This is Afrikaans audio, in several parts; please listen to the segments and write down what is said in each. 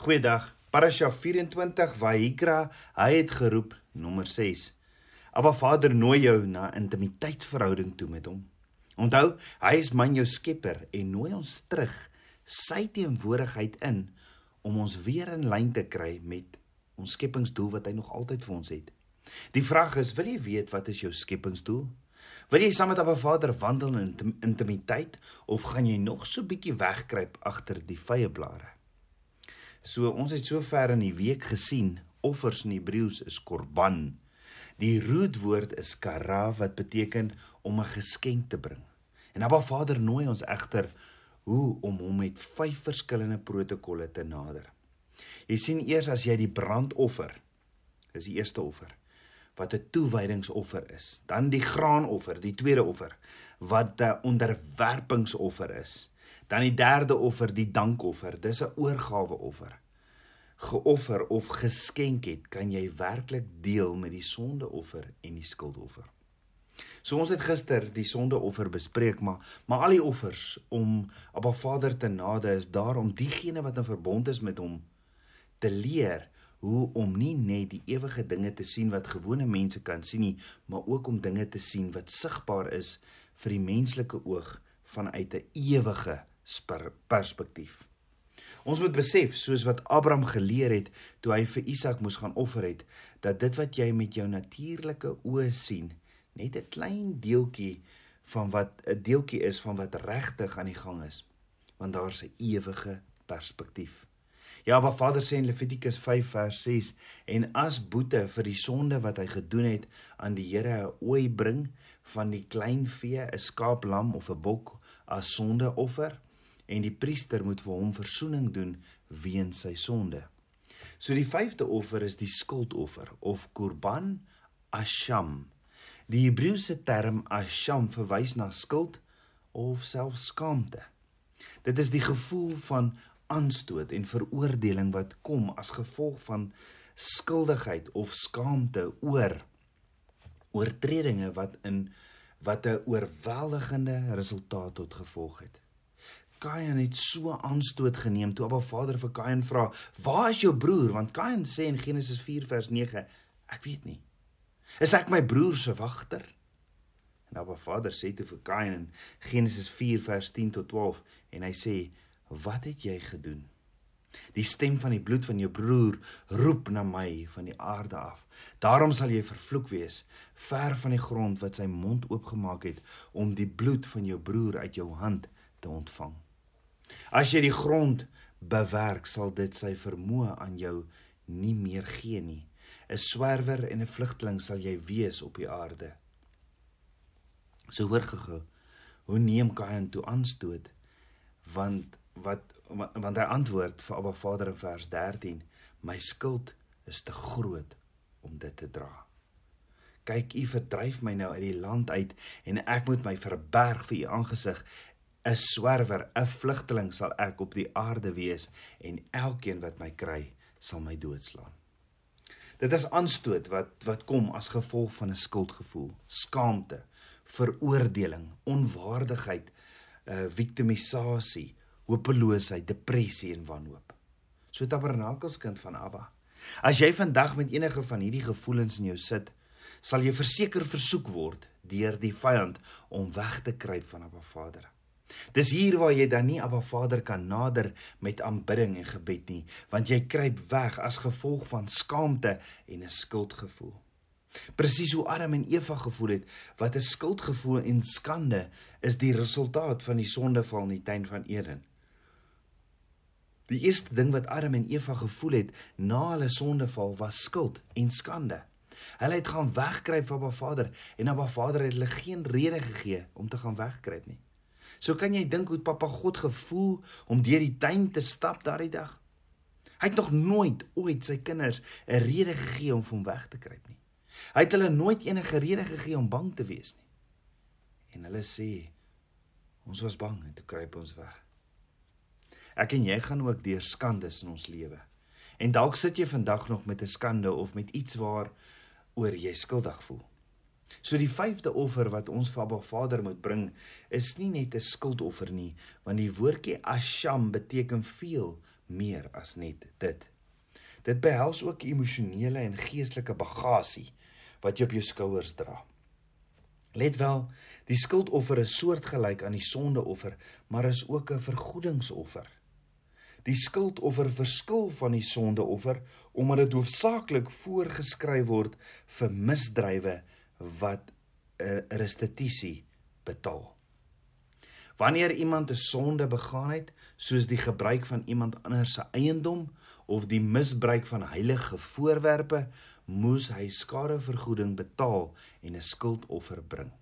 Goeiedag. Parasha 24 Vayikra, hy het geroep nommer 6. Abba Vader nooi jou na intimiteitsverhouding toe met hom. Onthou, hy is man jou skepper en nooi ons terug sy teenwoordigheid in om ons weer in lyn te kry met ons skepingsdoel wat hy nog altyd vir ons het. Die vraag is, wil jy weet wat is jou skepingsdoel? Wil jy saam met Abba Vader wandel in intimiteit of gaan jy nog so bietjie wegkruip agter die vye blare? So ons het sover in die week gesien offers in Hebreëus is korban. Die rootwoord is kara wat beteken om 'n geskenk te bring. En Abba Vader nooi ons egter hoe om hom met vyf verskillende protokolle te nader. Jy sien eers as jy die brandoffer is die eerste offer wat 'n toewydingsoffer is, dan die graanoffer, die tweede offer wat 'n onderwerpingsoffer is. Dan die derde offer, die dankoffer. Dis 'n oorgawe offer. Geoffer of geskenk het, kan jy werklik deel met die sondeoffer en die skuldoffer. So ons het gister die sondeoffer bespreek, maar maar al die offers om Abba Vader te nade is daar om diegene wat in verbond is met hom te leer hoe om nie net die ewige dinge te sien wat gewone mense kan sien nie, maar ook om dinge te sien wat sigbaar is vir die menslike oog vanuit 'n ewige perspektief. Ons moet besef, soos wat Abraham geleer het toe hy vir Isak moes gaan offer het, dat dit wat jy met jou natuurlike oë sien, net 'n klein deeltjie van wat 'n deeltjie is van wat regtig aan die gang is, want daar's 'n ewige perspektief. Ja, maar Vader sê in Levitikus 5 vers 6 en as boete vir die sonde wat hy gedoen het aan die Here 'n ooi bring van die klein vee, 'n skaap, lam of 'n bok as sondeoffer, en die priester moet vir hom verzoening doen weens sy sonde. So die vyfde offer is die skuldoffer of korban asham. Die Hebreëse term asham verwys na skuld of selfs skaamte. Dit is die gevoel van aanstoot en veroordeling wat kom as gevolg van skuldigheid of skaamte oor oortredinge wat in wat 'n oorweldigende resultaat tot gevolg het. Kain het so aanstoot geneem toe Abba Vader vir Kain vra: "Waar is jou broer?" Want Kain sê in Genesis 4 vers 9: "Ek weet nie. Is ek my broer se wagter?" En Abba Vader sê toe vir Kain in Genesis 4 vers 10 tot 12 en hy sê: "Wat het jy gedoen?" Die stem van die bloed van jou broer roep na my van die aarde af. Daarom sal jy vervloek wees, ver van die grond wat sy mond oopgemaak het om die bloed van jou broer uit jou hand te ontvang. As jy die grond bewerk, sal dit sy vermoë aan jou nie meer gee nie. 'n Swerwer en 'n vlugteling sal jy wees op die aarde. So hoor gehou, hoe neem Kain toe aanstoot? Want wat want hy antwoord vir Abba Vader in vers 13: My skuld is te groot om dit te dra. Kyk, u verdryf my nou uit die land uit en ek moet my verberg vir u aangesig 'n swerwer, 'n vlugteling sal ek op die aarde wees en elkeen wat my kry, sal my doodslaan. Dit is aanstoot wat wat kom as gevolg van 'n skuldgevoel, skaamte, veroordeling, onwaardigheid, uh, eh, victimisasie, hopeloosheid, depressie en wanhoop. So tabernakelskind van Abba. As jy vandag met enige van hierdie gevoelens in jou sit, sal jy verseker versoek word deur die vyand om weg te kruip van Abba Vader. Dis hier waar jy dan nie Abba Vader kan nader met aanbidding en gebed nie, want jy kruip weg as gevolg van skaamte en 'n skuldgevoel. Presies hoe Adam en Eva gevoel het, wat 'n skuldgevoel en skande is die resultaat van die sondeval in die tuin van Eden. Die eerste ding wat Adam en Eva gevoel het na hulle sondeval was skuld en skande. Hulle het gaan wegkruip van Abba Vader en Abba Vader het hulle geen rede gegee om te gaan wegkruip nie. So kan jy dink hoe Papa God gevoel om deur die tuin te stap daardie dag. Hy het nog nooit ooit sy kinders 'n rede gegee om hom weg te kruip nie. Hy het hulle nooit enige rede gegee om bang te wees nie. En hulle sê ons was bang en toe kruip ons weg. Ek en jy gaan ook deur skandes in ons lewe. En dalk sit jy vandag nog met 'n skande of met iets waar oor jy skuldig voel. So die vyfde offer wat ons vir Abba Vader moet bring, is nie net 'n skuldoffer nie, want die woordjie asham beteken veel meer as net dit. Dit behels ook emosionele en geestelike bagasie wat jy op jou skouers dra. Let wel, die skuldoffer is soortgelyk aan die sondeoffer, maar is ook 'n vergoedingsoffer. Die skuldoffer verskil van die sondeoffer omdat dit hoofsaaklik voorgeskryf word vir misdrywe wat 'n restituisie betaal. Wanneer iemand 'n sonde begaan het, soos die gebruik van iemand anders se eiendom of die misbruik van heilige voorwerpe, moes hy skadevergoeding betaal en 'n skuldoffer bring.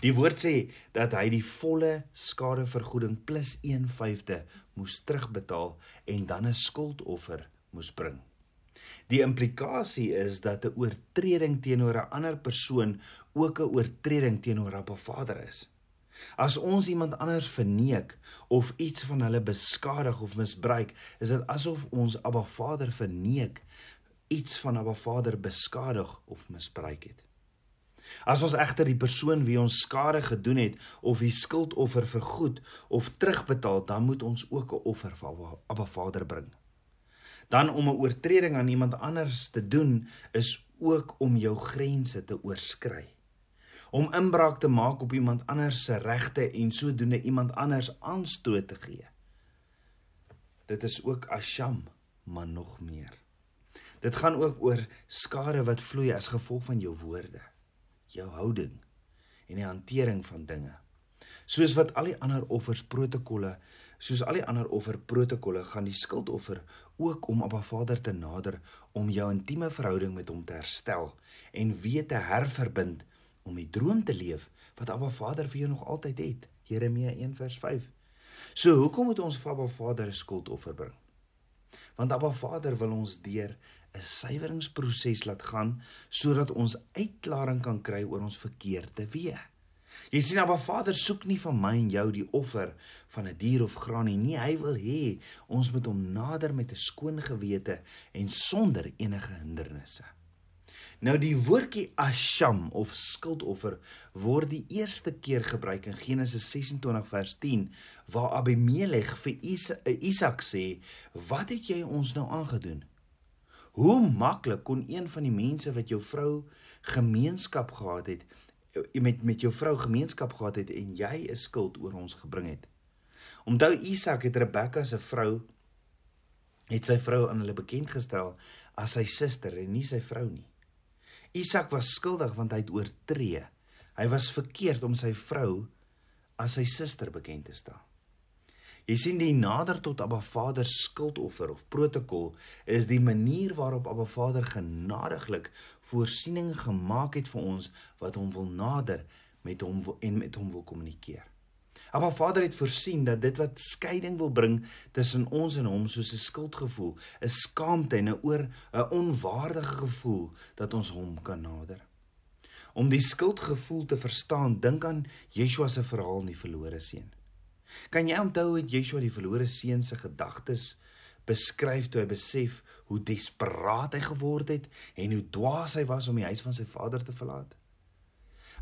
Die woord sê dat hy die volle skadevergoeding plus 1/5de moes terugbetaal en dan 'n skuldoffer moes bring. Die implikasie is dat 'n oortreding teenoor 'n ander persoon ook 'n oortreding teenoor Abba Vader is. As ons iemand anders verneek of iets van hulle beskadig of misbruik, is dit asof ons Abba Vader verneek, iets van Abba Vader beskadig of misbruik het. As ons egter die persoon wie ons skade gedoen het of die skuldoffer vergoed of terugbetaal, dan moet ons ook 'n offer vir Abba Vader bring dan om 'n oortreding aan iemand anders te doen is ook om jou grense te oorskry. Om inbraak te maak op iemand anders se regte en sodoende iemand anders aanstoot te gee. Dit is ook asham, maar nog meer. Dit gaan ook oor skade wat vloei as gevolg van jou woorde, jou houding en die hantering van dinge. Soos wat al die ander offers protokolle Soos al die ander offerprotokolle gaan die skuldoffer ook om Abba Vader te nader om jou intieme verhouding met hom te herstel en weer te herverbind om die droom te leef wat Abba Vader vir jou nog altyd het. Jeremia 1:5. So hoekom moet ons vir Abba Vader 'n skuldoffer bring? Want Abba Vader wil ons deur 'n suiweringsproses laat gaan sodat ons uitklaring kan kry oor ons verkeerde weë. Jy sien Abba Vader soek nie van my en jou die offer van 'n dier of graan nie. Nee, hy wil hê ons moet hom nader met 'n skoon gewete en sonder enige hindernisse. Nou die woordjie asham of skuldoffer word die eerste keer gebruik in Genesis 26 vers 10 waar Abimelech vir Isak sê: "Wat het jy ons nou aangedoen?" Hoe maklik kon een van die mense wat jou vrou gemeenskap gehad het met met jou vrou gemeenskap gehad het en jy 'n skuld oor ons gebring het. Onthou Isak het Rebekka se vrou het sy vrou aan hulle bekend gestel as sy suster en nie sy vrou nie. Isak was skuldig want hy het oortree. Hy was verkeerd om sy vrou as sy suster bekend te stel. Jy sien die nader tot Abba Vader skuldoffer of protokol is die manier waarop Abba Vader genadiglik voorsiening gemaak het vir ons wat hom wil nader met hom en met hom wil kommunikeer. Abba Vader het voorsien dat dit wat skeiding wil bring tussen ons en hom soos 'n skuldgevoel, 'n skaamte en 'n oor 'n onwaardige gevoel dat ons hom kan nader. Om die skuldgevoel te verstaan, dink aan Yeshua se verhaal in die verlore seun. Kan jy onthou hoe Yeshua die verlore seun se gedagtes beskryf toe hy besef hoe desperaat hy geword het en hoe dwaas hy was om die huis van sy vader te verlaat?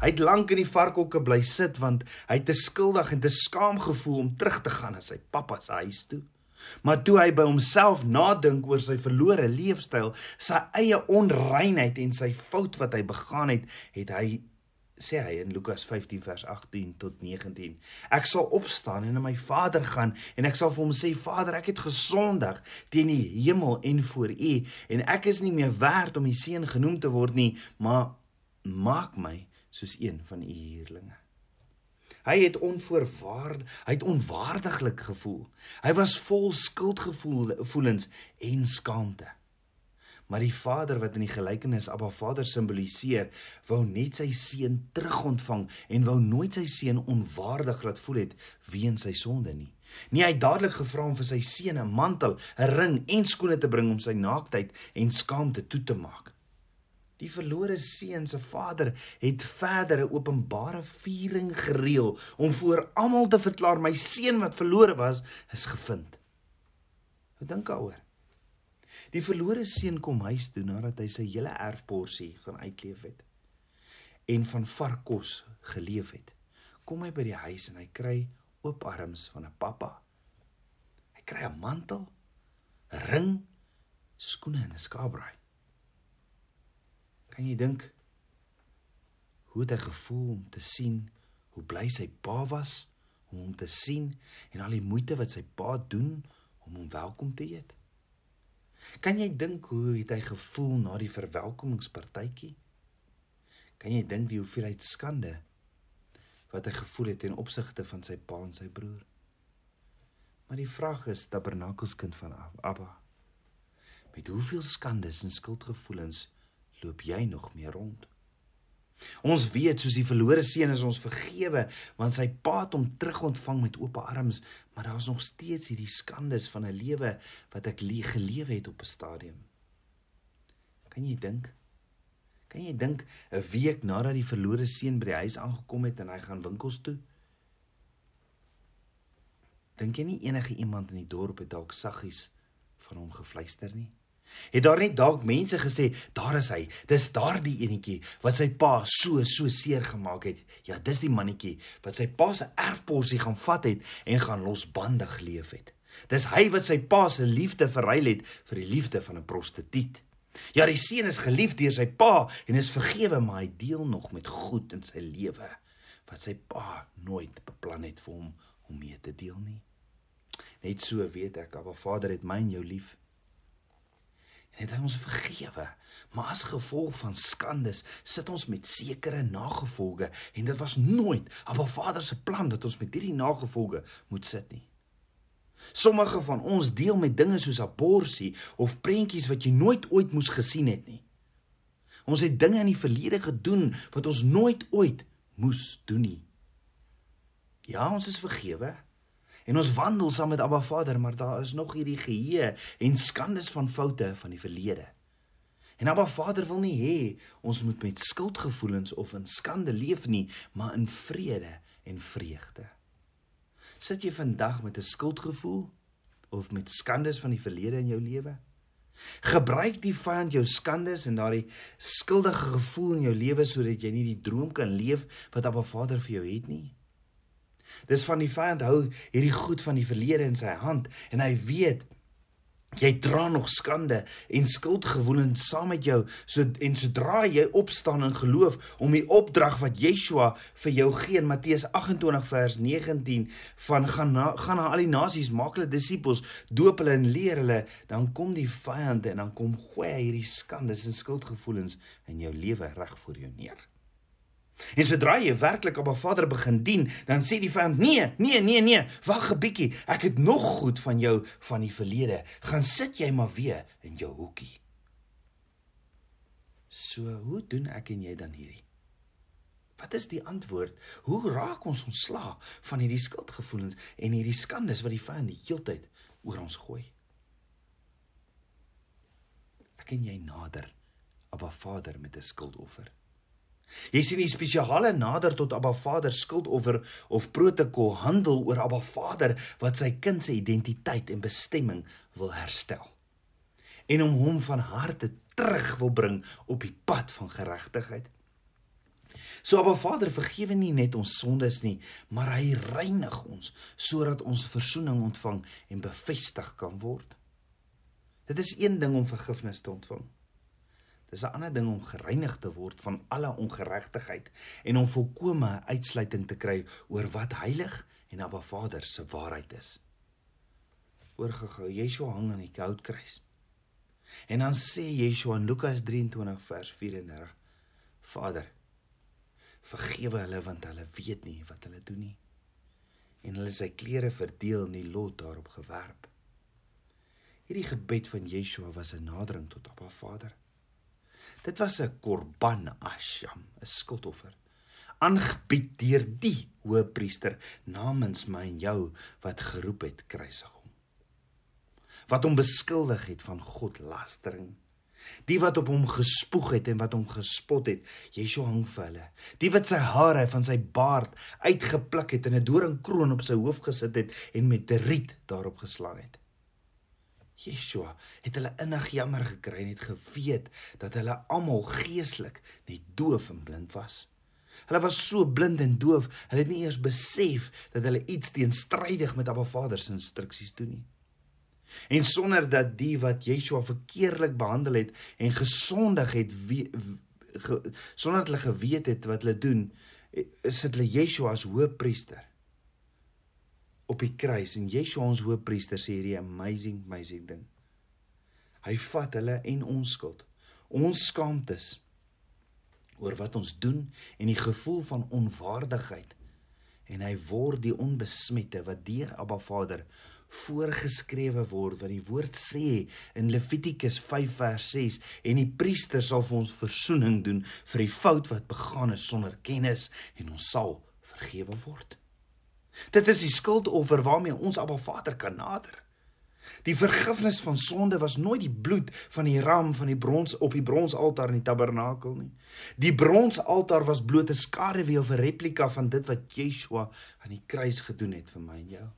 Hy het lank in die varkhokke bly sit want hy het te skuldig en te skaam gevoel om terug te gaan na sy pappa se huis toe. Maar toe hy by homself nadink oor sy verlore leefstyl, sy eie onreinheid en sy fout wat hy begaan het, het hy sê hy in Lukas 15 vers 18 tot 19. Ek sal opstaan en na my Vader gaan en ek sal vir hom sê Vader, ek het gesondig teen die hemel en voor U en ek is nie meer werd om U seun genoem te word nie, maar maak my soos een van U huurlinge. Hy het onvoorwaard, hy het onwaardiglik gevoel. Hy was vol skuldgevoelens en skaamte. Maar die Vader wat in die gelykenis Abba Vader simboliseer, wou net sy seun terugontvang en wou nooit sy seun onwaardig laat voel het weens sy sonde nie. Nee, hy het dadelik gevra om vir sy seun 'n mantel, 'n ring en skoene te bring om sy naaktheid en skaamte toe te maak. Die verlore seun se vader het verder 'n openbare viering gereël om voor almal te verklaar my seun wat verlore was, is gevind. Wat dink daaroor? Die verlore seun kom huis toe nadat hy sy hele erfporsie gaan uitleef het en van varkos geleef het. Kom hy by die huis en hy kry oop arms van 'n pappa. Hy kry 'n mantel, 'n ring, skoene en 'n skaapbraai. Kan jy dink hoe het hy gevoel om te sien hoe bly sy pa was om hom te sien en al die moeite wat sy pa doen om hom welkom te eet? Kan jy dink hoe het hy gevoel na die verwelkomingspartytjie? Kan jy dink die hoeveelheid skande wat hy gevoel het ten opsigte van sy pa en sy broer? Maar die vraag is, tabernakelskind van Abba, met hoeveel skandes en skuldgevoelens loop jy nog meer rond? Ons weet soos die verlore seun is ons vergewe want sy pa het hom terugontvang met oop arms, maar daar's nog steeds hierdie skandes van 'n lewe wat ek gelewe het op 'n stadium. Kan jy dink? Kan jy dink 'n week nadat die verlore seun by die huis aangekom het en hy gaan winkels toe? Dink jy nie enige iemand in die dorp het dalk saggies van hom gefluister nie? Het daar nie dalk mense gesê, daar is hy. Dis daardie enetjie wat sy pa so so seer gemaak het. Ja, dis die mannetjie wat sy pa se erfporsie gaan vat het en gaan losbandig leef het. Dis hy wat sy pa se liefde verruil het vir die liefde van 'n prostituut. Ja, die seun is geliefd deur sy pa en is vergewe, maar hy deel nog met goed in sy lewe wat sy pa nooit beplan het vir hom om mee te deel nie. Net so weet ek, Abba Vader het my en jou lief en het hy ons vergewe. Maar as gevolg van skandes sit ons met sekere nagevolge en dit was nooit Abba Vader se plan dat ons met hierdie nagevolge moet sit nie. Sommige van ons deel met dinge soos aborsie of prentjies wat jy nooit ooit moes gesien het nie. Ons het dinge in die verlede gedoen wat ons nooit ooit moes doen nie. Ja, ons is vergewe. En ons wandel saam met Abba Vader, maar daar is nog hierdie geheue en skandes van foute van die verlede. En Abba Vader wil nie hê ons moet met skuldgevoelens of in skande leef nie, maar in vrede en vreugde. Sit jy vandag met 'n skuldgevoel of met skandes van die verlede in jou lewe? Gebruik die vyand jou skandes en daardie skuldige gevoel in jou lewe sodat jy nie die droom kan leef wat Abba Vader vir jou het nie. Dis van die vyand hou hierdie goed van die verlede in sy hand en hy weet jy dra nog skande en skuldgevoelens saam met jou so en sodra jy opstaan in geloof om die opdrag wat Yeshua vir jou gee in Matteus 28 vers 19 van gaan na, gaan na al die nasies maak hulle disippels doop hulle en leer hulle dan kom die vyand en dan kom gooi hy hierdie skandes en skuldgevoelens in jou lewe reg voor jou neer En sodra jy werklik op 'n Vader begin dien, dan sê die vyand: "Nee, nee, nee, nee, wag 'n bietjie. Ek het nog goed van jou van die verlede. Gaan sit jy maar weer in jou hoekie." So, hoe doen ek en jy dan hierdie? Wat is die antwoord? Hoe raak ons ontslaa van hierdie skuldgevoelens en hierdie skandes wat die vyand die heeltyd oor ons gooi? Ek en jy nader 'n Vader met 'n skuldoffer. Jy sien die spesiale nader tot Abba Vader skuldoffer of protokol handel oor Abba Vader wat sy kind se identiteit en bestemming wil herstel en om hom van harte terug wil bring op die pad van geregtigheid. So Abba Vader vergewe nie net ons sondes nie, maar hy reinig ons sodat ons verzoening ontvang en bevestig kan word. Dit is een ding om vergifnis te ontvang. Dis 'n ander ding om gereinig te word van alle ongeregtigheid en om volkomme uitsluiting te kry oor wat heilig en Abba Vader se waarheid is. Oorgegou, Yeshua hang aan die kruis. En dan sê Yeshua in Lukas 23 vers 34: Vader, vergewe hulle want hulle weet nie wat hulle doen nie. En hulle sy klere verdeel en die lot daarop gewerp. Hierdie gebed van Yeshua was 'n nadering tot Abba Vader. Dit was 'n korban asham, 'n skuldoffer, aangebied deur die hoëpriester namens my en jou wat geroep het kruisig hom. Wat hom beskuldig het van godlastering. Die wat op hom gespoeg het en wat hom gespot het, Yeshua hang vir hulle. Die wat sy hare van sy baard uitgepluk het en 'n doringkroon op sy hoof gesit het en met 'n riet daarop geslaan het. Yeshua het hulle innig jammer gekry en het geweet dat hulle almal geestelik net doof en blind was. Hulle was so blind en doof, hulle het nie eers besef dat hulle iets teenstrydig met Abba Vader se instruksies doen nie. En sonder dat die wat Yeshua verkeerlik behandel het en gesondig het wie, ge, sonder dat hulle geweet het wat hulle doen, is dit hulle Yeshua as hoëpriester op die kruis en Yeshua ons hoëpriester sê hierdie amazing amazing ding. Hy vat hulle en ons skuld, ons skaamtes oor wat ons doen en die gevoel van onwaardigheid en hy word die onbesmette wat deur Abba Vader voorgeskrewe word wat die woord sê in Levitikus 5 vers 6 en die priester sal vir ons verzoening doen vir die fout wat begaan is sonder kennis en ons sal vergewe word. Dit is die skuldoffer waarmee ons Abba Vader kan nader. Die vergifnis van sonde was nooit die bloed van die ram van die brons op die bronsaltaar in die tabernakel nie. Die bronsaltaar was bloot 'n skaduwee of 'n replika van dit wat Yeshua aan die kruis gedoen het vir my en jou.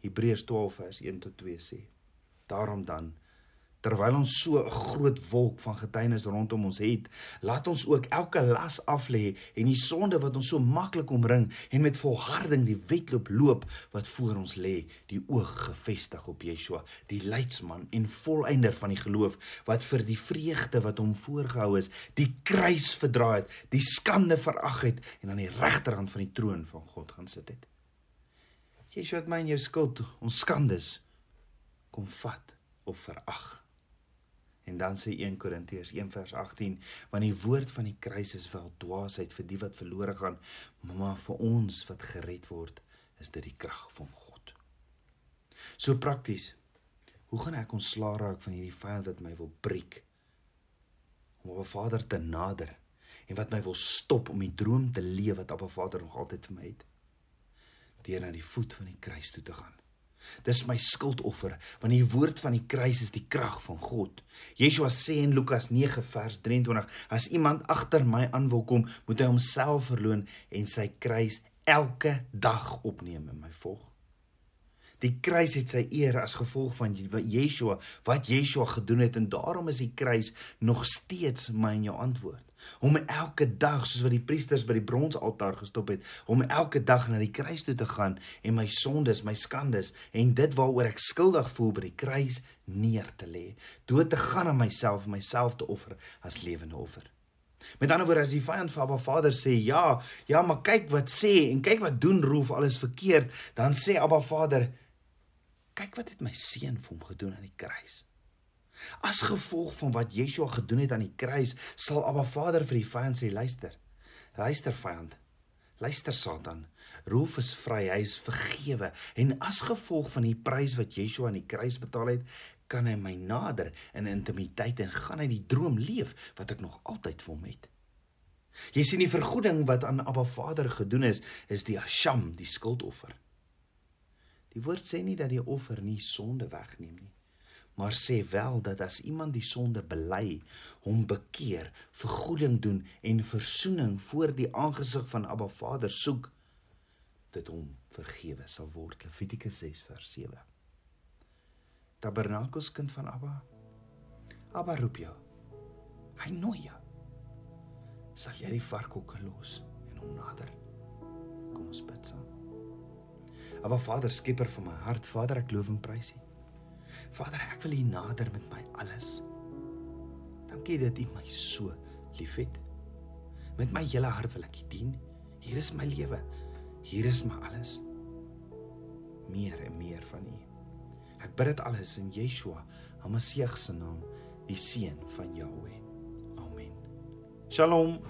Hebreërs 12 vers 1 tot 2 sê: Daarom dan Terwyl ons so 'n groot wolk van getuienis rondom ons het, laat ons ook elke las af lê en die sonde wat ons so maklik omring en met volharding die wedloop loop wat voor ons lê, die oog gefestig op Yeshua, die leidsman en volëinder van die geloof wat vir die vreugde wat hom voorgehou is, die kruis verdra het, die skande verag het en aan die regterhand van die troon van God gaan sit het. Yeshua het my en jou skuld, ons skandes kom vat of verag. En dan sê 1 Korintiërs 1 vers 18, want die woord van die kruis is wel dwaasheid vir die wat verlore gaan, maar vir ons wat gered word, is dit die krag van God. So prakties. Hoe gaan ek ontslaa raak van hierdie vyand wat my wil breek? Om op 'n Vader te nader en wat my wil stop om die droom te leef wat op 'n Vader nog altyd vir my het. Deur na die voet van die kruis toe te gaan. Dis my skuldoffer, want die woord van die kruis is die krag van God. Yeshua sê in Lukas 9 vers 23: As iemand agter my aan wil kom, moet hy homself verloon en sy kruis elke dag opneem en my volg. Die kruis het sy eer as gevolg van Yeshua, wat Yeshua gedoen het en daarom is die kruis nog steeds my en jou antwoord om elke dag soos wat die priesters by die bronsaltaar gestop het om elke dag na die kruis toe te gaan en my sondes, my skandes en dit waaroor ek skuldig voel by die kruis neer te lê, dood te gaan aan myself, myself te offer as lewende offer. Met ander woorde as die vyand van Abba Vader sê ja, ja, maar kyk wat sê en kyk wat doen Roof alles verkeerd, dan sê Abba Vader kyk wat het my seun vir hom gedoen aan die kruis. As gevolg van wat Yeshua gedoen het aan die kruis, sal Abba Vader vir die vyand sê: "Luister. Luister vyand. Luister Satan. Roof is vry. Hy is vergewe. En as gevolg van die prys wat Yeshua aan die kruis betaal het, kan hy my nader in intimiteit en gaan hy die droom leef wat ek nog altyd vir hom het." Jy sien die vergoeding wat aan Abba Vader gedoen is, is die asham, die skuldoffer. Die woord sê nie dat die offer nie sonde wegneem nie maar sê wel dat as iemand die sonde bely, hom bekeer, vergoeding doen en verzoening voor die aangesig van Abba Vader soek, dit hom vergewe sal word. Levitikus 6 vers 7. Tabernakels kind van Abba. Abba roep jou. Hy nooi jou. Sal jy die varkhokke los en hom nader? Kom ons bid saam. Abba Vader, skieper van my hart, Vader, ek loof en prys U. Vader, ek wil U nader met my alles. Dankie dat U my so liefhet. Met my hele hart wil ek U dien. Hier is my lewe. Hier is my alles. Meer en meer van U. Ek bid dit alles in Yeshua, Hamasieg se naam, die seun van Jahweh. Amen. Shalom.